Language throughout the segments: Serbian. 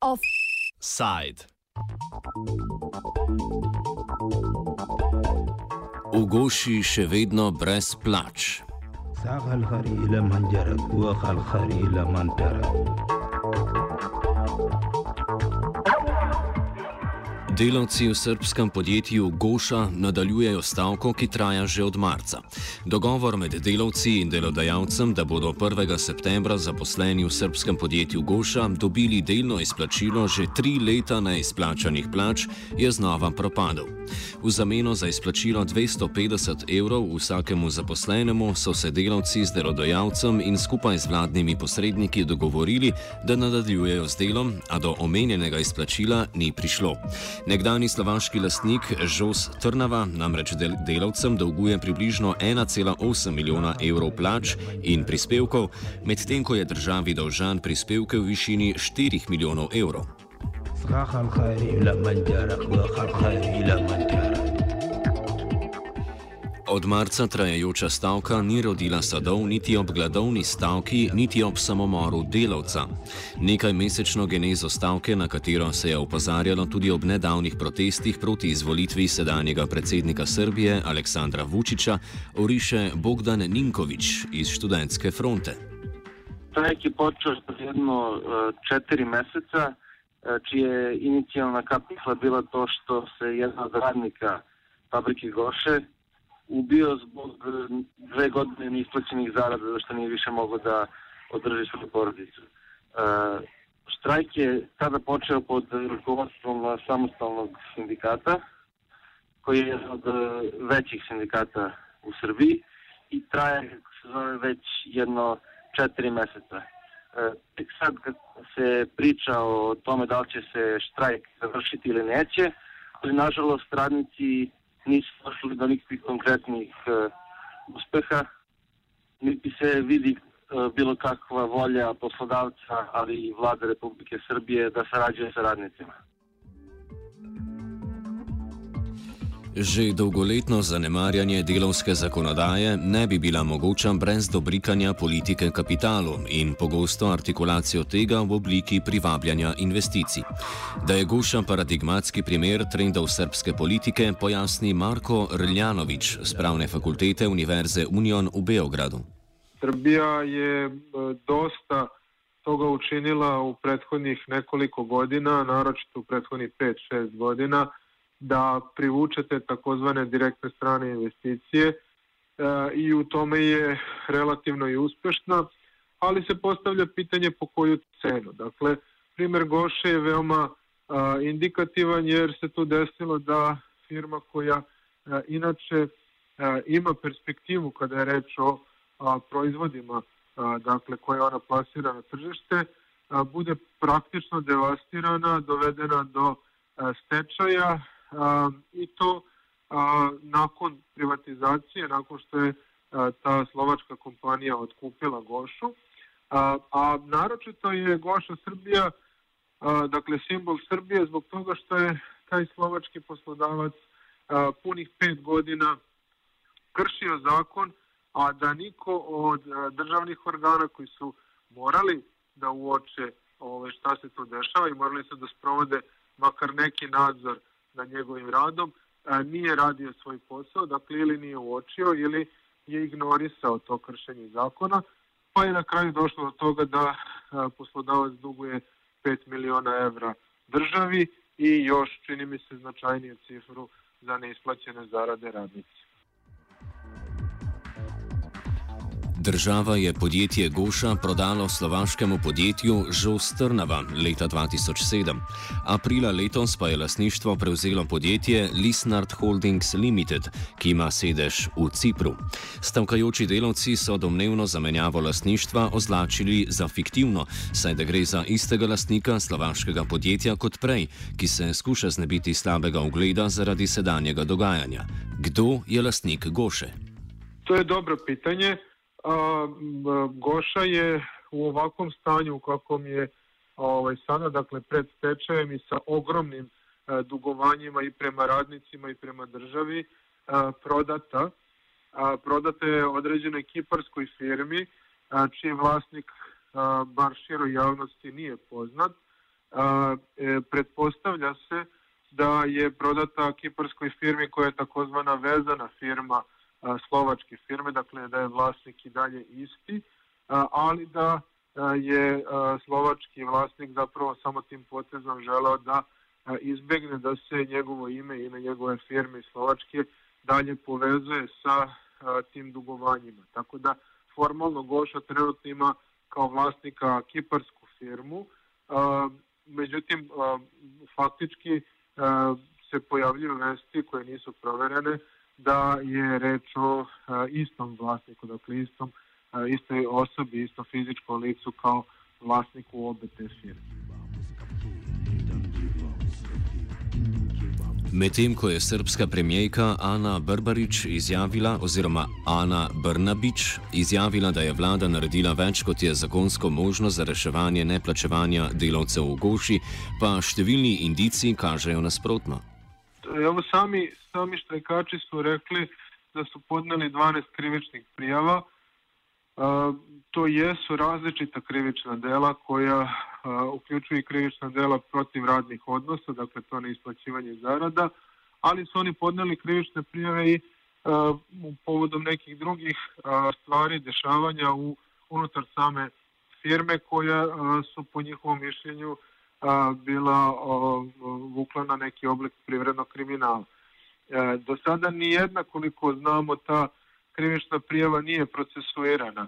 Offside. V Goši še vedno brez plač. ساق الخريل من جرب وخ الخريل من ترك Delavci v srpskem podjetju Goša nadaljujejo stavko, ki traja že od marca. Dogovor med delavci in delodajalcem, da bodo 1. septembra zaposleni v srpskem podjetju Goša dobili delno izplačilo že tri leta neizplačanih plač, je znova propadel. V zameno za izplačilo 250 evrov vsakemu zaposlenemu so se delavci z delodajalcem in skupaj z vladnimi posredniki dogovorili, da nadaljujejo z delom, a do omenjenega izplačila ni prišlo. Nekdani slovaški lastnik Žos Trnava namreč del delavcem dolguje približno 1,8 milijona evrov plač in prispevkov, medtem ko je državi dolžan prispevke v višini 4 milijonov evrov. Od marca trajajoča stavka ni rodila sadov niti ob gladovni stavki, niti ob samomoru delavca. Nekaj mesečno genezo stavke, na katero se je opozarjalo tudi ob nedavnih protestih proti izvolitvi sedanjega predsednika Srbije Aleksandra Vučića, oriše Bogdan Ninkovič iz študentske fronte. Štrajk je počeo pred jedno e, četiri meseca, e, čija je inicijalna kapisla bila to što se jedna od radnika fabrike Goše ubio zbog e, dve godine neisplaćenih zarada zašto nije više mogao da održi svoju porodicu. E, štrajk je tada počeo pod rukovodstvom samostalnog sindikata, koji je jedan od e, većih sindikata u Srbiji i traje, kako se zove, već jedno četiri meseca. Tek sad kad se priča o tome da li će se štrajk završiti ili neće, ali nažalost radnici nisu došli do nikakvih konkretnih e, uspeha, niti se vidi e, bilo kakva volja poslodavca, ali vlade Republike Srbije da sarađuje sa radnicima. Že dolgoletno zanemarjanje delovske zakonodaje ne bi bila mogoča brez dobrikanja politike kapitalu in pogosto artikulacijo tega v obliki privabljanja investicij. Da je Goša paradigmatski primer trendov srpske politike, pojasni Marko Rljanovič z pravne fakultete Univerze Union v Beogradu. Srbija je e, dosta toga učinila u prethodnih nekoliko godina, naročito u prethodnih 5-6 godina, da privučete takozvane direktne strane investicije e, i u tome je relativno i uspešna, ali se postavlja pitanje po koju cenu. Dakle, primer Goše je veoma a, indikativan jer se tu desilo da firma koja a, inače ima perspektivu kada je reč o proizvodima dakle, koje ona plasira na tržište, bude praktično devastirana, dovedena do stečaja a, i to nakon privatizacije, nakon što je ta slovačka kompanija otkupila Gošu, a, a naročito je Goša Srbija, dakle simbol Srbije zbog toga što je taj slovački poslodavac punih pet godina kršio zakon, a da niko od državnih organa koji su morali da uoče ove, šta se tu dešava i morali su da sprovode makar neki nadzor nad njegovim radom, nije radio svoj posao, dakle ili nije uočio ili je ignorisao to kršenje zakona, pa je na kraju došlo do toga da poslodavac duguje 5 miliona evra državi i još, čini mi se, značajniju cifru za neisplaćene zarade radnici. Država je podjetje Goša prodalo slovaškemu podjetju Žos Trnava leta 2007. Aprila letos pa je lasništvo prevzelo podjetje Lisnard Holdings Limited, ki ima sedež v Cipru. Stavkajoči delavci so domnevno zamenjavo lasništva označili za fiktivno, saj da gre za istega lastnika slovaškega podjetja kot prej, ki se skuša znebiti slabega ugleda zaradi sedanjega dogajanja. Kdo je lastnik Goše? To je dobro pitanje. A, Goša je u ovakvom stanju u kakvom je ovaj, sada, dakle pred stečajem i sa ogromnim e, dugovanjima i prema radnicima i prema državi, prodata. Prodata je određenoj kiparskoj firmi, čiji vlasnik bar širo javnosti nije poznat. E, pretpostavlja se da je prodata kiparskoj firmi koja je takozvana vezana firma slovačke firme, dakle da je vlasnik i dalje isti, ali da je slovački vlasnik zapravo samo tim potezom želeo da izbegne da se njegovo ime i ime njegove firme slovačke dalje povezuje sa tim dugovanjima. Tako da formalno Goša trenutno ima kao vlasnika kiparsku firmu, međutim faktički se pojavljuju vesti koje nisu proverene da je reč o istom vlasniku, dakle istom, istoj osobi, istom fizičkom licu kao vlasniku obe te firme. Medtem ko je srpska premijejka Ana Brbarič izjavila, oziroma Ana Brnabič izjavila, da je vlada naredila več, kot je zakonsko možno za reševanje neplačevanja delavcev v Goši, pa številni indici kažejo nasprotno. Evo sami, sami štrajkači su rekli da su podneli 12 krivičnih prijava. Uh, to jesu različita krivična dela koja uključuju i krivična dela protiv radnih odnosa, dakle to ne isplaćivanje zarada, ali su oni podneli krivične prijave i u povodom nekih drugih stvari, dešavanja u, unutar same firme koja su po njihovom mišljenju bila vukla na neki oblik privrednog kriminala. E, do sada ni jedna, koliko znamo, ta krivična prijava nije procesuirana,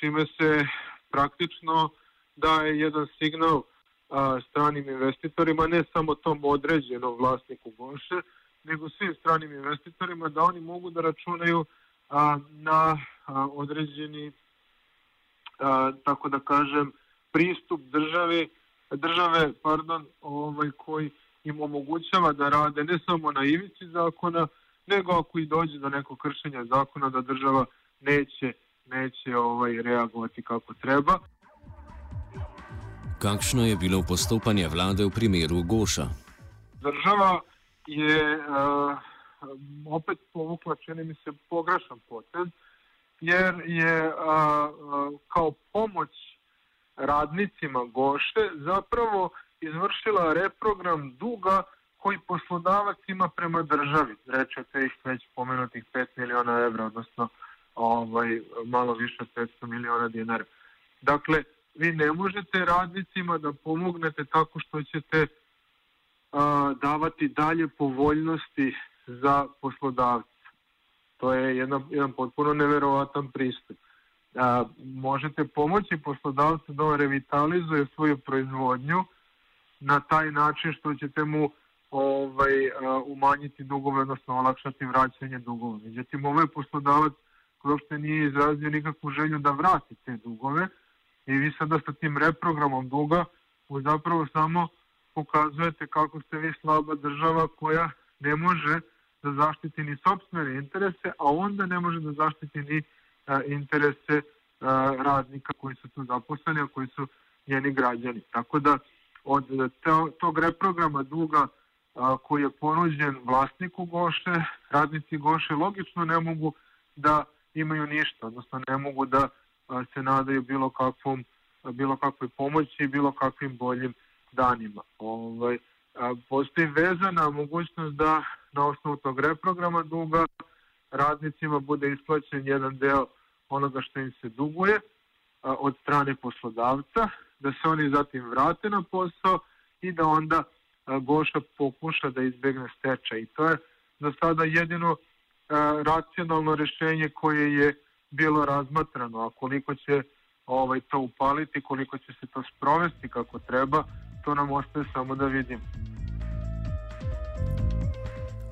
čime se praktično daje jedan signal a, stranim investitorima, ne samo tom određenom vlasniku Goše, nego svim stranim investitorima da oni mogu da računaju a, na a, određeni, a, tako da kažem, pristup države, države pardon, ovaj, koji im omogućava da rade ne samo na ivici zakona, nego ako i dođe do nekog kršenja zakona da država neće neće ovaj reagovati kako treba. Kakšno je bilo postopanje vlade v primeru Goša? Država je uh, opet povukla, čini mi se, pogrešan potez, jer je uh, kao pomoć radnicima Goše zapravo izvršila reprogram duga koji poslodavac ima prema državi. Rečete ih već pomenutih 5 miliona evra, odnosno ovaj, malo više od 500 miliona dinara. Dakle, vi ne možete radnicima da pomognete tako što ćete a, davati dalje povoljnosti za poslodavce. To je jedan, jedan potpuno neverovatan pristup. A, možete pomoći poslodavcu da on revitalizuje svoju proizvodnju na taj način što ćete mu ovaj, a, umanjiti dugove, odnosno olakšati vraćanje dugova. Međutim, ovaj poslodavac uopšte nije izrazio nikakvu želju da vrati te dugove, i vi sada sa tim reprogramom duga zapravo samo pokazujete kako ste vi slaba država koja ne može da zaštiti ni sobstvene interese, a onda ne može da zaštiti ni a, interese a, radnika koji su tu zaposleni, a koji su njeni građani. Tako da od to, tog reprograma duga a, koji je ponuđen vlasniku Goše, radnici Goše logično ne mogu da imaju ništa, odnosno ne mogu da se nadaju bilo kakvom bilo kakvoj pomoći i bilo kakvim boljim danima. Ovaj, postoji vezana mogućnost da na osnovu tog reprograma duga radnicima bude isplaćen jedan deo onoga što im se duguje od strane poslodavca, da se oni zatim vrate na posao i da onda Goša pokuša da izbegne stečaj. I to je za sada jedino racionalno rešenje koje je bilo razmatrano, a koliko će ovaj, to upaliti, koliko će se to sprovesti kako treba, to nam ostaje samo da vidimo.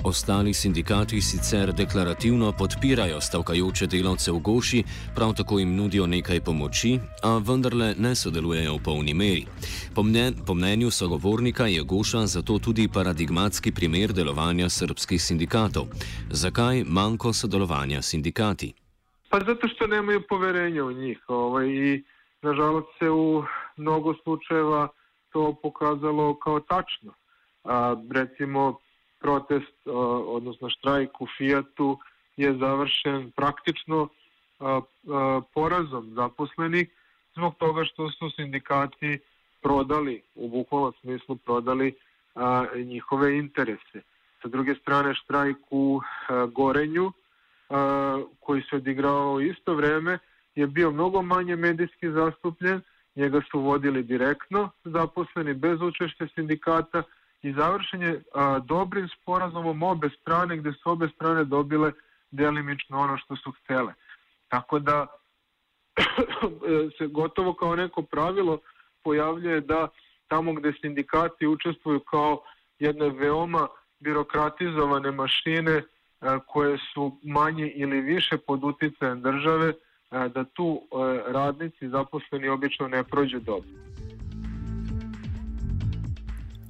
Ostali sindikati sicer deklarativno podpirajo stavkajoče delavce v Goši, prav tako jim nudijo nekaj pomoči, a vendarle ne sodelujejo v polni meri. Po, mnen, po mnenju sogovornika je Goša zato tudi paradigmatski primer delovanja srpskih sindikatov. Zakaj manjko sodelovanja sindikati? Pa zato što nemaju poverenja u njih ovaj, i nažalost se u mnogo slučajeva to pokazalo kao tačno. A, recimo, protest, odnosno štrajk u Fijatu je završen praktično porazom zaposlenih zbog toga što su sindikati prodali, u bukvalnom smislu prodali njihove interese. Sa druge strane štrajk u Gorenju koji se odigrao isto vreme je bio mnogo manje medijski zastupljen, njega su vodili direktno zaposleni bez učešća sindikata i završen je a, dobrim sporazumom obe strane gde su obe strane dobile delimično ono što su htele. Tako da se gotovo kao neko pravilo pojavljuje da tamo gde sindikati učestvuju kao jedne veoma birokratizovane mašine koje su manje ili više pod uticajem države, da tu radnici zaposleni obično ne prođu dobro.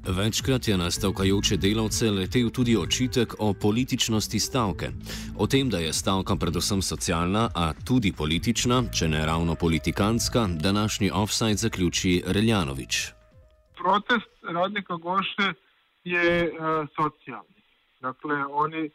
Večkrat je na stavkajoče delavce letel tudi očitek o političnosti stavke. O tem, da je stavka predvsem socialna, a tudi politična, če ne ravno politikanska, današnji offside zaključi Reljanovič. Protest radnika Goše je uh, socijalni. Dakle, oni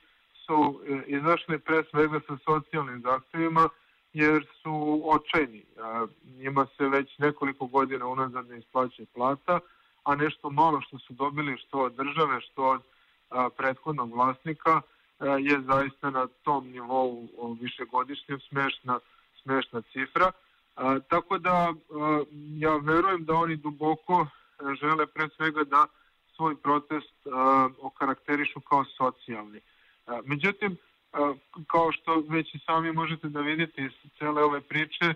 su uh, izašli pre svega sa socijalnim zahtevima jer su očajni. Uh, njima se već nekoliko godina unazad ne isplaćuje plata, a nešto malo što su dobili što od države, što od a, prethodnog vlasnika a, je zaista na tom nivou višegodišnjem smešna, smešna cifra. A, tako da a, ja verujem da oni duboko žele pre svega da svoj protest a, okarakterišu kao socijalni. A, međutim, a, kao što već i sami možete da vidite iz cele ove priče,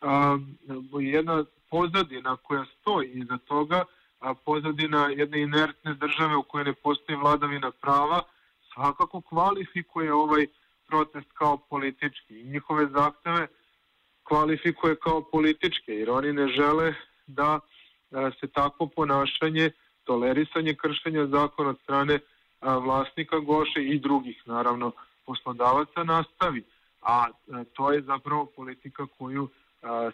a, jedna pozadina koja stoji iza toga pozadina jedne inertne države u kojoj ne postoji vladavina prava, svakako kvalifikuje ovaj protest kao politički i njihove zahteve kvalifikuje kao političke, jer oni ne žele da se takvo ponašanje, tolerisanje kršenja zakona od strane vlasnika Goše i drugih, naravno, poslodavaca nastavi. A to je zapravo politika koju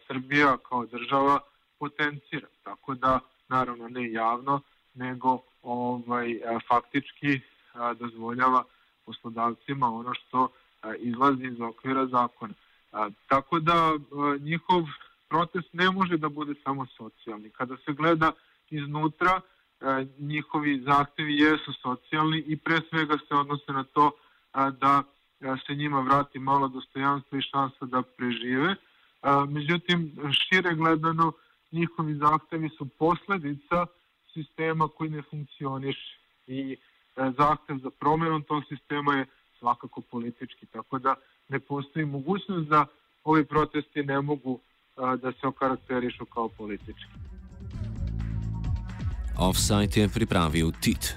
Srbija kao država potencira. Tako da naravno ne javno, nego ovaj, faktički dozvoljava poslodavcima ono što izlazi iz okvira zakona. Tako da njihov protest ne može da bude samo socijalni. Kada se gleda iznutra, njihovi zahtevi jesu socijalni i pre svega se odnose na to da se njima vrati malo dostojanstva i šansa da prežive. Međutim, šire gledano, njihovi zahtevi su posledica sistema koji ne funkcioniše i e, zahtev za promjenom tog sistema je svakako politički, tako da ne postoji mogućnost da ovi protesti ne mogu da se okarakterišu kao politički. Offsite je pripravil Tit.